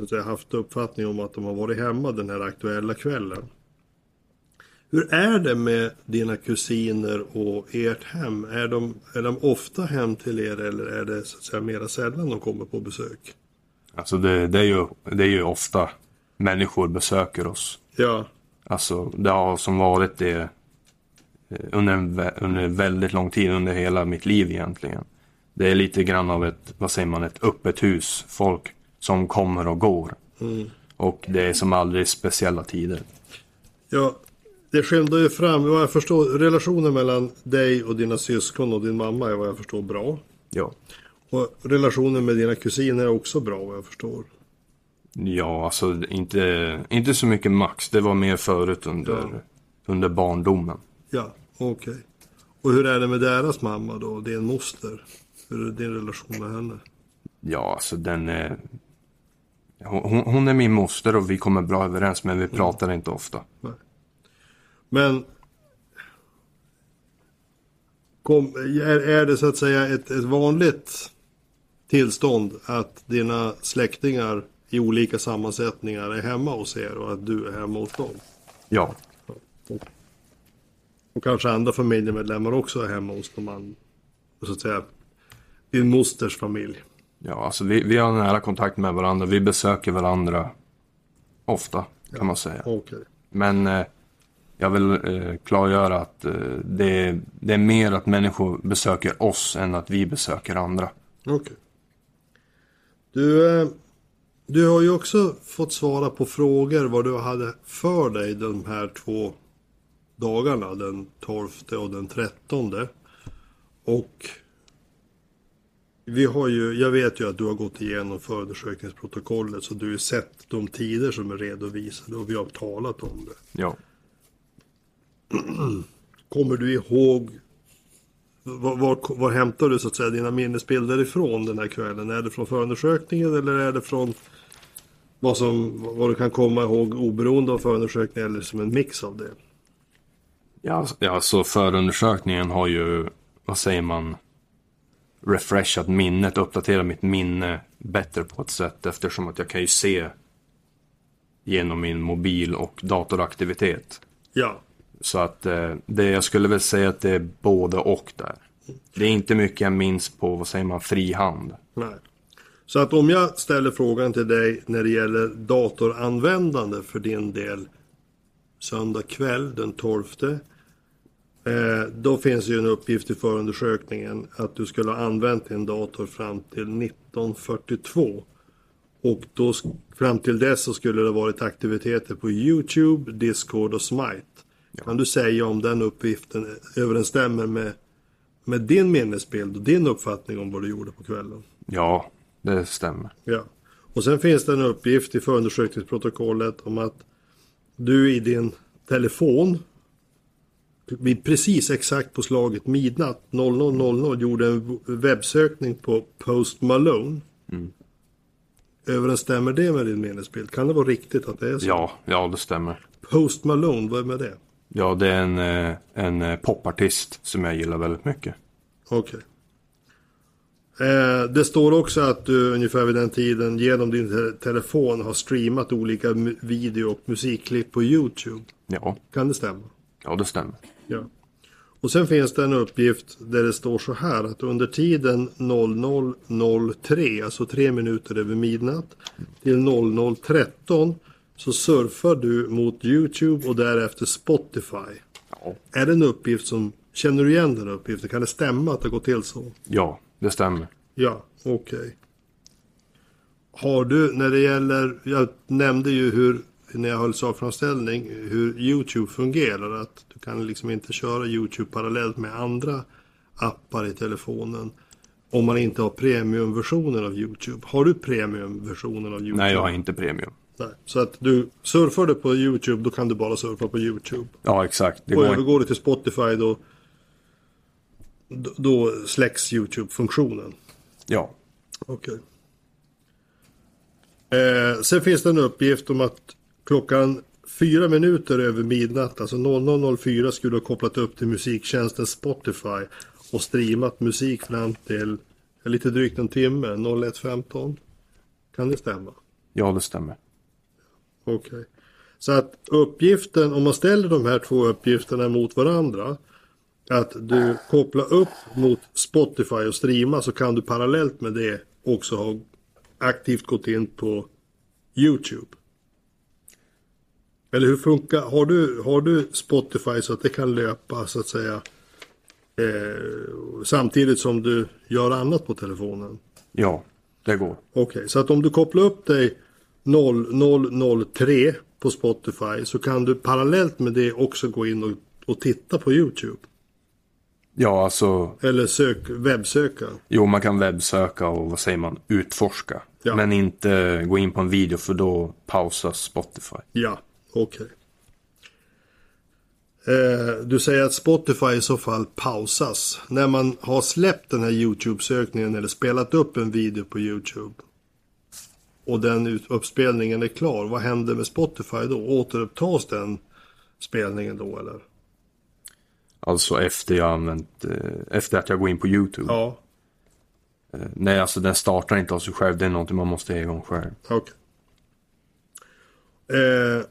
säga, haft uppfattning om att de har varit hemma den här aktuella kvällen. Hur är det med dina kusiner och ert hem? Är de, är de ofta hem till er eller är det så att säga mera sällan de kommer på besök? Alltså det, det, är ju, det är ju ofta människor besöker oss. Ja, Alltså det har som varit det eh, under, en, under väldigt lång tid, under hela mitt liv egentligen. Det är lite grann av ett, vad säger man, ett öppet hus. Folk som kommer och går. Och det är som aldrig speciella tider. ja det skymtar ju fram, vad jag förstår, relationen mellan dig och dina syskon och din mamma är vad jag förstår bra. Ja. Och relationen med dina kusiner är också bra vad jag förstår. Ja, alltså inte, inte så mycket Max. Det var mer förut under, Ja. under barndomen. Ja, okej. Och hur är det med deras mamma då, din moster? Hur är din relation med henne? Ja, alltså den är... Hon, hon är min moster och vi kommer bra överens men vi pratar inte ofta. Men kom, är, är det så att säga ett, ett vanligt tillstånd att dina släktingar i olika sammansättningar är hemma hos er och att du är hemma hos dem? Ja, Och kanske andra familjemedlemmar också är hemma hos de andra, så att säga, din mosters familj. ja alltså vi, vi har nära kontakt med varandra. Vi besöker varandra ofta kan man säga. Okej. Men eh, jag vill eh, klargöra att eh, det, är- det är mer att människor besöker oss än att vi besöker andra. Okej. Du, eh, du har ju också fått svara på frågor vad du hade för dig de här två dagarna, den 12 och den 13. Och vi har ju, jag vet ju att du har gått igenom förundersökningsprotokollet så du har ju sett de tider som är redovisade och vi har talat om det. Ja. *clears throat* Kommer du ihåg var, var, var hämtar du så att säga dina minnesbilder ifrån den här kvällen? Är det från förundersökningen eller är det från vad, som, vad du kan komma ihåg oberoende av förundersökningen eller som en mix av det? Ja, ja, så förundersökningen har ju, vad säger man, refreshat minnet, uppdaterat mitt minne bättre på ett sätt eftersom att jag kan ju se genom min mobil och datoraktivitet. Ja, Så att eh, det, jag skulle väl säga att det är både och där. Det är inte mycket jag minns på, vad säger man, fri hand. nej. Så att om jag ställer frågan till dig när det gäller datoranvändande för din del söndag kväll den 12. Eh, då finns ju en uppgift i förundersökningen att du skulle ha använt din dator fram till 1942. Och då fram till dess så skulle det varit aktiviteter på YouTube, Discord och Smite. Kan du säga om den uppgiften överensstämmer med, med din minnesbild och din uppfattning om vad du gjorde på kvällen? Ja, det stämmer. Ja. Och sen finns det en uppgift i förundersökningsprotokollet om att du i din telefon vid precis exakt på slaget midnatt 00.00 gjorde en webbsökning på Post Malone. Överensstämmer det med din minnesbild? Kan det vara riktigt att det är så? Ja, ja det stämmer. Post Malone, vad är med det? Ja, det är en, eh, en eh, popartist som jag gillar väldigt mycket. Okej. Eh, det står också att du ungefär vid den tiden genom din te- telefon har streamat olika video och musikklipp på YouTube. Ja, Kan det stämma? ja det stämmer. Ja. Och sen finns det en uppgift där det står så här att under tiden 00.03, alltså tre minuter över midnatt, till 00.13 så surfar du mot YouTube och därefter Spotify. Ja. Är det en uppgift som, känner du igen den uppgiften? Kan det stämma att det går till så? Ja, det stämmer. Ja, okej. Har du, när det gäller, jag nämnde ju hur, när jag höll sakframställning, hur YouTube fungerar. Att du kan liksom inte köra YouTube parallellt med andra appar i telefonen. Om man inte har premiumversionen av YouTube. Har du premiumversionen av YouTube? Nej, jag har inte premium. Nej. Så att du surfar du på YouTube, då kan du bara surfa på YouTube. Ja, exakt. Det och går övergår du till Spotify då, då, släcks YouTube-funktionen. Ja, Okej. Eh, sen finns det en uppgift om att klockan fyra minuter över midnatt, alltså 00.04 skulle du ha kopplat upp till musiktjänsten Spotify och streamat musik fram till lite drygt en timme, 01.15. Kan det stämma? ja det stämmer. Okej. Så att uppgiften, om man ställer de här två uppgifterna mot varandra, att du kopplar upp mot Spotify och streama så kan du parallellt med det också ha aktivt gått in på YouTube. Eller hur funkar, har du, har du Spotify så att det kan löpa så att säga eh, samtidigt som du gör annat på telefonen? Ja, det går. Okej, så att om du kopplar upp dig 0003 på Spotify så kan du parallellt med det också gå in och, och titta på YouTube. Ja, alltså, Eller sök, webbsöka. jo man kan webbsöka och vad säger man, utforska. Ja. Men inte gå in på en video för då pausas Spotify. Ja, okej. Eh, du säger att Spotify i så fall pausas. När man har släppt den här YouTube-sökningen eller spelat upp en video på YouTube. Och den uppspelningen är klar. Vad händer med Spotify då? Återupptas den spelningen då eller? Alltså efter jag använt, eh, efter att jag går in på YouTube. Ja, Eh, Nej, alltså den startar inte av sig själv. Det är någonting man måste ha igång själv. okej. Eh,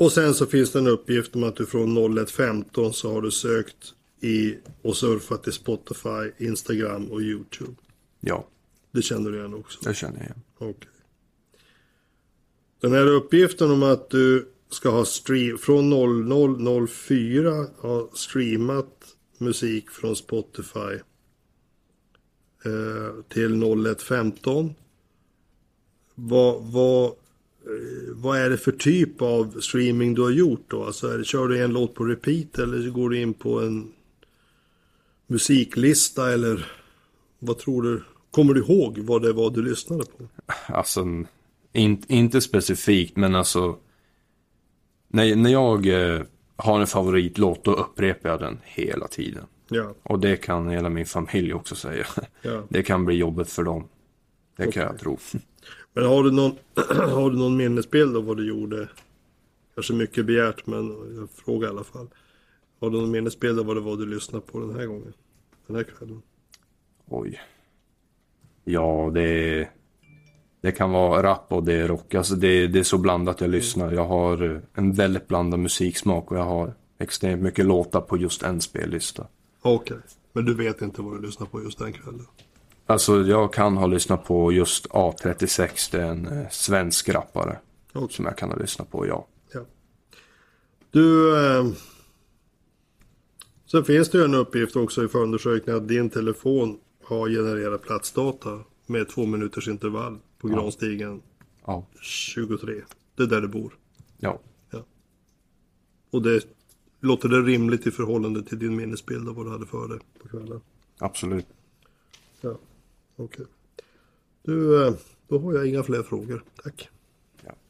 och sen så finns det en uppgift om att du från 01.15 så har du sökt i och surfat i Spotify, Instagram och YouTube. Ja, Det känner du igen också? det känner jag igen. Okej. Den här uppgiften om att du ska ha stream från 0004 ha streamat musik från Spotify eh, till 0115. Vad, vad, vad är det för typ av streaming du har gjort då? Alltså är det, kör du en låt på repeat eller går du in på en musiklista eller vad tror du? Kommer du ihåg vad det var du lyssnade på? Alltså, in, inte specifikt, men alltså. När, när jag eh, har en favoritlåt, då upprepar jag den hela tiden. Ja, Och det kan hela min familj också säga. ja. *laughs* Det kan bli jobbigt för dem. Det kan Okej. jag tro. Men har du någon, *clears throat* har du någon minnesbild av vad du gjorde? Kanske mycket begärt, men jag frågar i alla fall. Har du någon minnesbild av vad det var du lyssnade på den här gången? Den här kvällen? Oj. Ja, det, det kan vara rap och det är rock. Alltså det, det är så blandat jag lyssnar. Jag har en väldigt blandad musiksmak och jag har extremt mycket låtar på just en spellista. Okej, men du vet inte vad du lyssnade på just den kvällen? Alltså jag kan ha lyssnat på just A36, det är en svensk rappare. Okej. Som jag kan ha lyssnat på, ja. Ja. Du, eh, sen finns det ju en uppgift också i förundersökningen att din telefon har genererat platsdata med två minuters intervall på Granstigen Ja. 23. Det är där du bor. Ja. Och det låter det rimligt i förhållande till din minnesbild av vad du hade för dig på kvällen? Absolut. Ja, okej. Du, eh, då har jag inga fler frågor. Tack.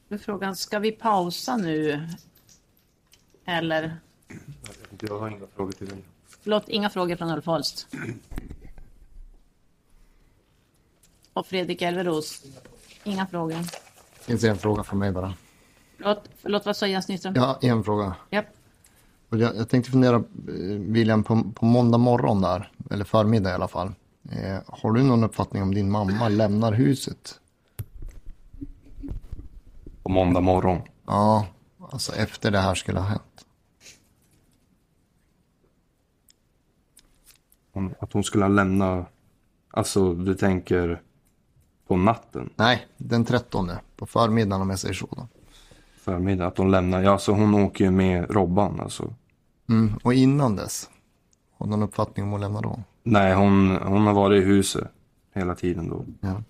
Nu är frågan, ska vi pausa nu? Eller? Jag har inga frågor till dig. Förlåt, inga frågor från Ulf Holst. Och Fredrik Elveros? Inga frågor. Det finns en fråga från mig bara. Förlåt, förlåt vad sa Jens Nyström? Ja, en fråga. Japp. Och jag, jag tänkte fundera, eh, William, på, på måndag morgon där, eller förmiddag i alla fall. Eh, har du någon uppfattning om din mamma lämnar huset? På måndag morgon. Ja, alltså efter det här skulle ha hänt. Hon- Att hon skulle ha lämnat, alltså du tänker på natten, Nej, den 13 på förmiddagen om jag säger så. Då. förmiddag, att hon lämnar, ja så hon åker ju med Robban alltså. Mm, och innan dess, har du någon uppfattning om att lämna då? Nej, hon, hon har varit i huset hela tiden då. Ja.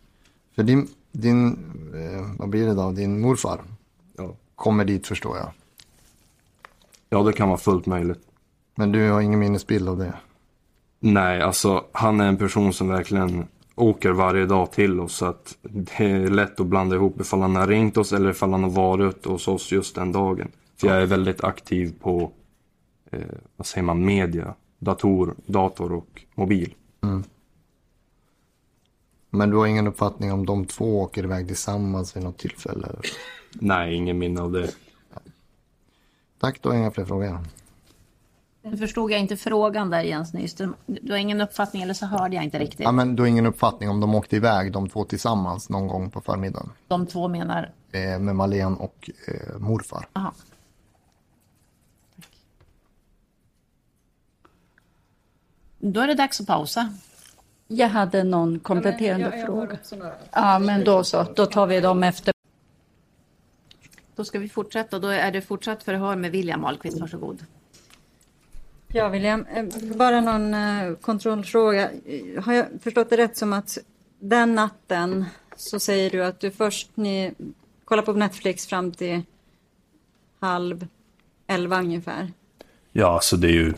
För din, din eh, vad blir det då, din morfar Ja. kommer dit förstår jag. ja, det kan vara fullt möjligt. Men du har ingen minnesbild av det? Nej, alltså han är en person som verkligen åker varje dag till oss. Så att det är lätt att blanda ihop ifall han har ringt oss eller ifall han har varit hos oss just den dagen. För jag är väldigt aktiv på, eh, vad säger man, media, dator, dator och mobil. Men du har ingen uppfattning om de två åker iväg tillsammans vid något tillfälle? *laughs* Nej, ingen minne av det. Tack, då har jag inga fler frågor. Nu förstod jag inte frågan där Jens Nyström. Du har ingen uppfattning eller så hörde jag inte riktigt. Ja, men du har ingen uppfattning om de åkte iväg de två tillsammans någon gång på förmiddagen? De två menar... Eh, med Malene och eh, morfar. Aha. Då är det dags att pausa. Jag hade någon kompletterande fråga. Ja, men då så. Då tar vi dem efter. Då ska vi fortsätta. Då är det fortsatt förhör med William Ahlqvist. Varsågod. Ja, William, eh, bara någon eh, kontrollfråga. Har jag förstått det rätt som att den natten så säger du att du först ni kollar på Netflix fram till halv elva ungefär? Ja, alltså det är ju,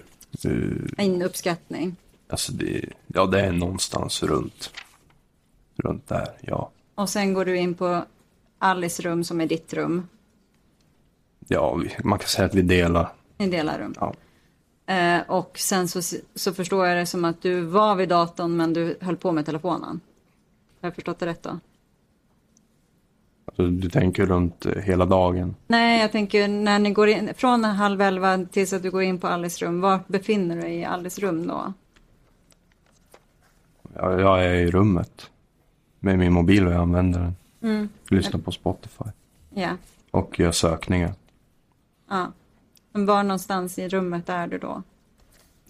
eh, En uppskattning. alltså det, ja det är någonstans runt, runt där, ja. Och sen går du in på Alice rum som är ditt rum. Ja, man kan säga att vi delar, Ni delar rum. ja. Eh, och sen så, så förstår jag det som att du var vid datorn men du höll på med telefonen. Har jag förstått det rätt då? Alltså, du tänker runt eh, hela dagen. Nej, jag tänker när ni går in, från halv elva tills att du går in på Alice rum, var befinner du dig i Alice rum då? Jag, jag är i rummet med min mobil och jag använder den. Mm. Lyssnar på Spotify Ja, och gör sökningar. ja. Men var någonstans i rummet är du då?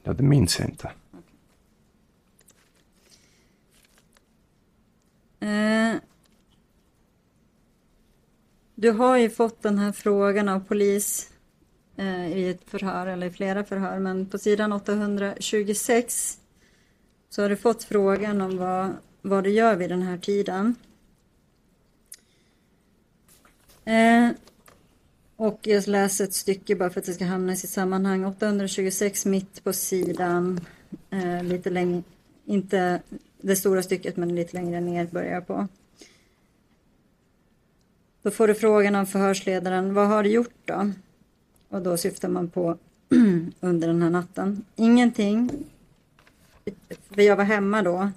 Ja, det minns jag inte. Eh, du har ju fått den här frågan av polis eh, i ett förhör, eller i flera förhör, men på sidan 826 så har du fått frågan om vad, vad du gör vid den här tiden. Eh, och jag läser ett stycke bara för att det ska hamna i sitt sammanhang. 826 mitt på sidan, eh, lite längre, inte det stora stycket men lite längre ner börjar jag på. Då får du frågan av förhörsledaren, vad har du gjort då? Och då syftar man på *clears throat* under den här natten. Ingenting. för jag var hemma då.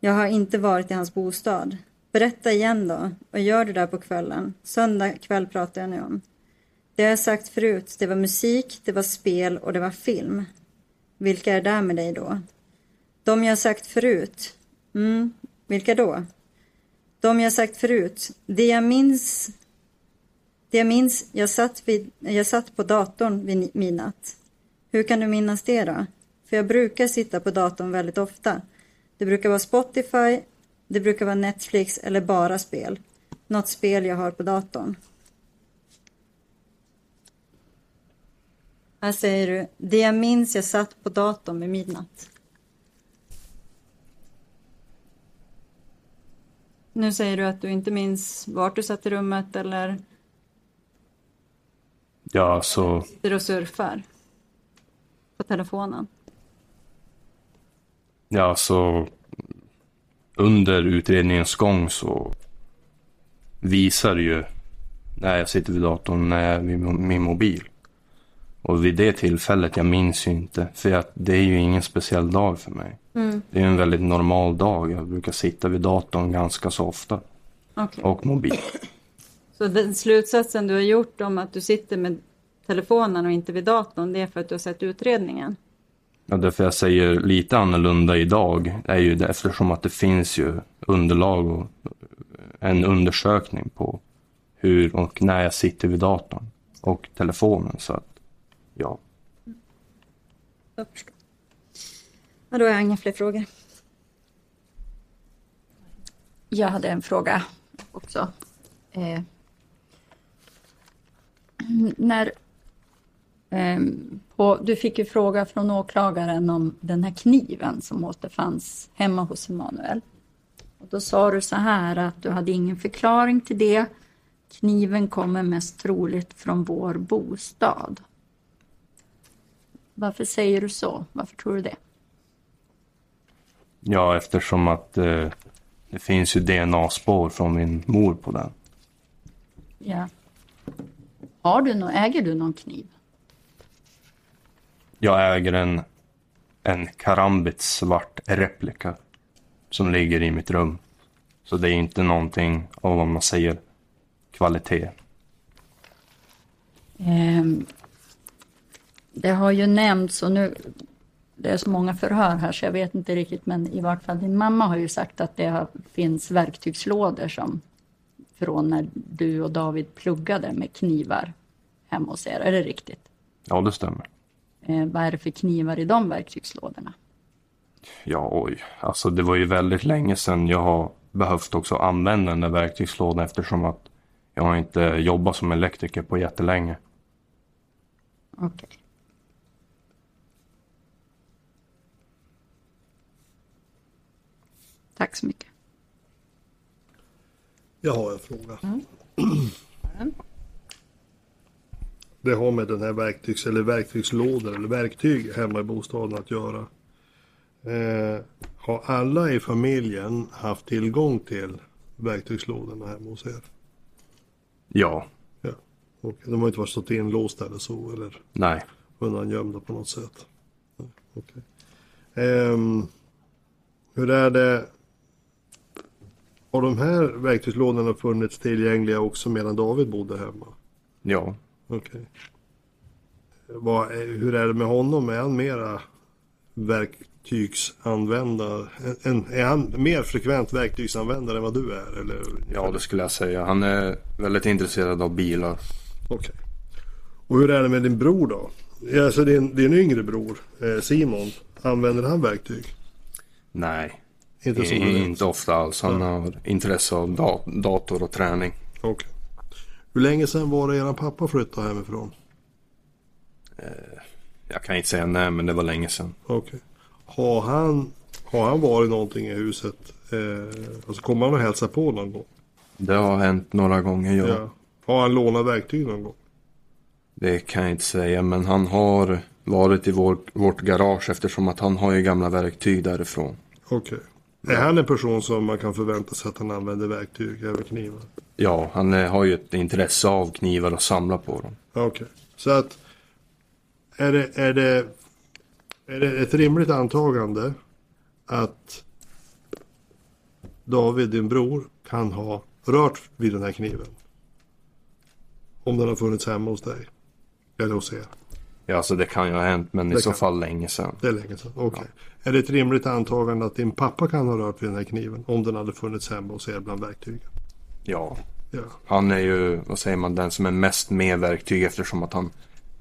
Jag har inte varit i hans bostad. Berätta igen då. Vad gör du där på kvällen? Söndag kväll pratar jag nu om. Det har jag sagt förut. Det var musik, det var spel och det var film. Vilka är där med dig då? De jag sagt förut. Mm, vilka då? De jag sagt förut. Det jag minns det jag minns, jag satt, vid, jag satt på datorn vid midnatt. Hur kan du minnas det då? För jag brukar sitta på datorn väldigt ofta. Det brukar vara Spotify, det brukar vara Netflix eller bara spel. Något spel jag har på datorn. Här säger du, det jag minns jag satt på datorn vid midnatt. Nu säger du att du inte minns vart du satt i rummet eller Ja, så... sitter och surfar på telefonen. Ja, så... Under utredningens gång så visar det ju när jag sitter vid datorn, när jag är vid min mobil. Och vid det tillfället, jag minns ju inte. För att det är ju ingen speciell dag för mig. Mm. Det är en väldigt normal dag. Jag brukar sitta vid datorn ganska så ofta. Okej. Och mobil. *clears throat* Så den slutsatsen du har gjort om att du sitter med telefonen och inte vid datorn, det är för att du har sett utredningen? Ja, därför jag säger lite annorlunda idag är ju det eftersom att det finns ju underlag och en undersökning på hur och när jag sitter vid datorn och telefonen. Så att, ja. Jag förstår. Ja, då har jag inga fler frågor. Jag hade en fråga också. Eh, när, eh, på, du fick ju fråga från åklagaren om den här kniven som återfanns hemma hos Emanuel. Och då sa du så här att du hade ingen förklaring till det. Kniven kommer mest troligt från vår bostad. Varför säger du så? Varför tror du det? ja, eftersom att eh, det finns ju DNA-spår från min mor på den. Ja. Har du någon, äger du någon kniv? Jag äger en, en Karambit svart replika som ligger i mitt rum. Så det är inte någonting av vad man säger kvalitet. Ehm, det har ju nämnts och nu, det är så många förhör här så jag vet inte riktigt men i vart fall din mamma har ju sagt att det har, finns verktygslådor som från när du och David pluggade med knivar hemma hos er. Är det riktigt? Ja, det stämmer. Eh, vad är det för knivar i de verktygslådorna? Ja, oj. Alltså det var ju väldigt länge sedan jag har behövt också använda den där verktygslådan eftersom att jag har inte jobbat som elektriker på jättelänge. Okej. Tack så mycket. Jag har en fråga. *clears throat* Det har med den här verktygs eller verktygslådor eller verktyg hemma i bostaden att göra. Eh, har alla i familjen haft tillgång till verktygslådorna hemma hos er? Ja, Ja. Och de har inte varit stått inlåsta eller så eller nej. undangömda på något sätt? Nej, Okej. Ehm, hur är det? Har de här verktygslådorna funnits tillgängliga också medan David bodde hemma? Ja. Okej. Är- Hur är det med honom? Är han mera verktygsanvändare? Är han mer frekvent verktygsanvändare än vad du är? Eller? Ja, det skulle jag säga. Han är väldigt intresserad av bilar. Okej. Och hur är det med din bror då? Alltså din, din yngre bror eh, Simon, använder han verktyg? Nej, Inte I, inte ofta alls. Han Ja. har intresse av da- dator och träning. Okej. Hur länge sedan var det eran pappa flyttade hemifrån? Jag kan inte säga när, men det var länge sedan. Okej. Har han, har han varit någonting i huset? Eh, alltså kommer han att hälsa på någon gång? Det har hänt några gånger, ja. Ja. Har han lånat verktyg någon gång? Det kan jag inte säga, men han har varit i vår, vårt garage eftersom att han har ju gamla verktyg därifrån. Okej. Är han en person som man kan förvänta sig att han använder verktyg, även knivar? Ja, han eh, har ju ett intresse av knivar och samla på dem. Okej. Så att är det, är det Är det ett rimligt antagande att David, din bror, kan ha rört vid den här kniven? Om den har funnits hemma hos dig? Eller hos er? Ja, alltså det kan ju ha hänt, men Det i så kan. fall länge sedan. Det är länge sedan. Okej. Är det ett rimligt antagande att din pappa kan ha rört vid den här kniven? Om den hade funnits hemma hos er bland verktygen? Ja, Ja. han är ju, vad säger man, den som är mest med verktyg eftersom att han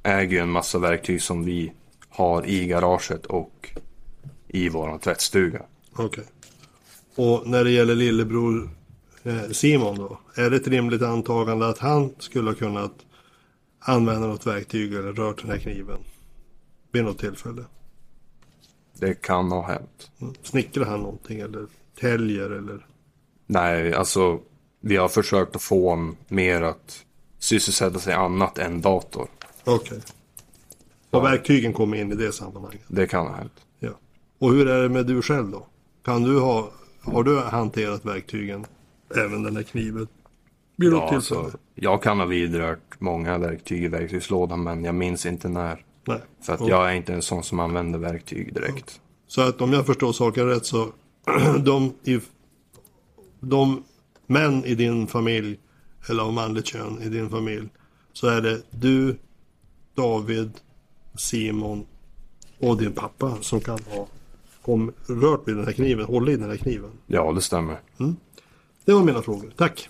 äger ju en massa verktyg som vi har i garaget och i våran tvättstuga. Okej. Och när det gäller lillebror eh, Simon då? Är det ett rimligt antagande att han skulle ha kunnat använda något verktyg eller rört den här kniven? Vid något tillfälle? Det kan ha hänt. Mm. Snickrar han någonting eller täljer eller? Nej, alltså vi har försökt att få honom mer att sysselsätta sig annat än dator. Okej. Och verktygen kommer in i det sammanhanget? Det kan ha hänt. Ja. Och hur är det med du själv då? Kan du ha, har du hanterat verktygen? Även den här kniven? Något Ja, alltså, jag kan ha vidrört många verktyg i verktygslådan men jag minns inte när. Nej. För att Och- jag är inte en sån som använder verktyg direkt. Så att om jag förstår saken rätt så *clears throat* de, i, de män i din familj eller av manligt kön i din familj så är det du, David, Simon och din pappa som kan ha kom, rört vid den här kniven, hållit i den här kniven. Ja, det stämmer. Det var mina frågor. Tack!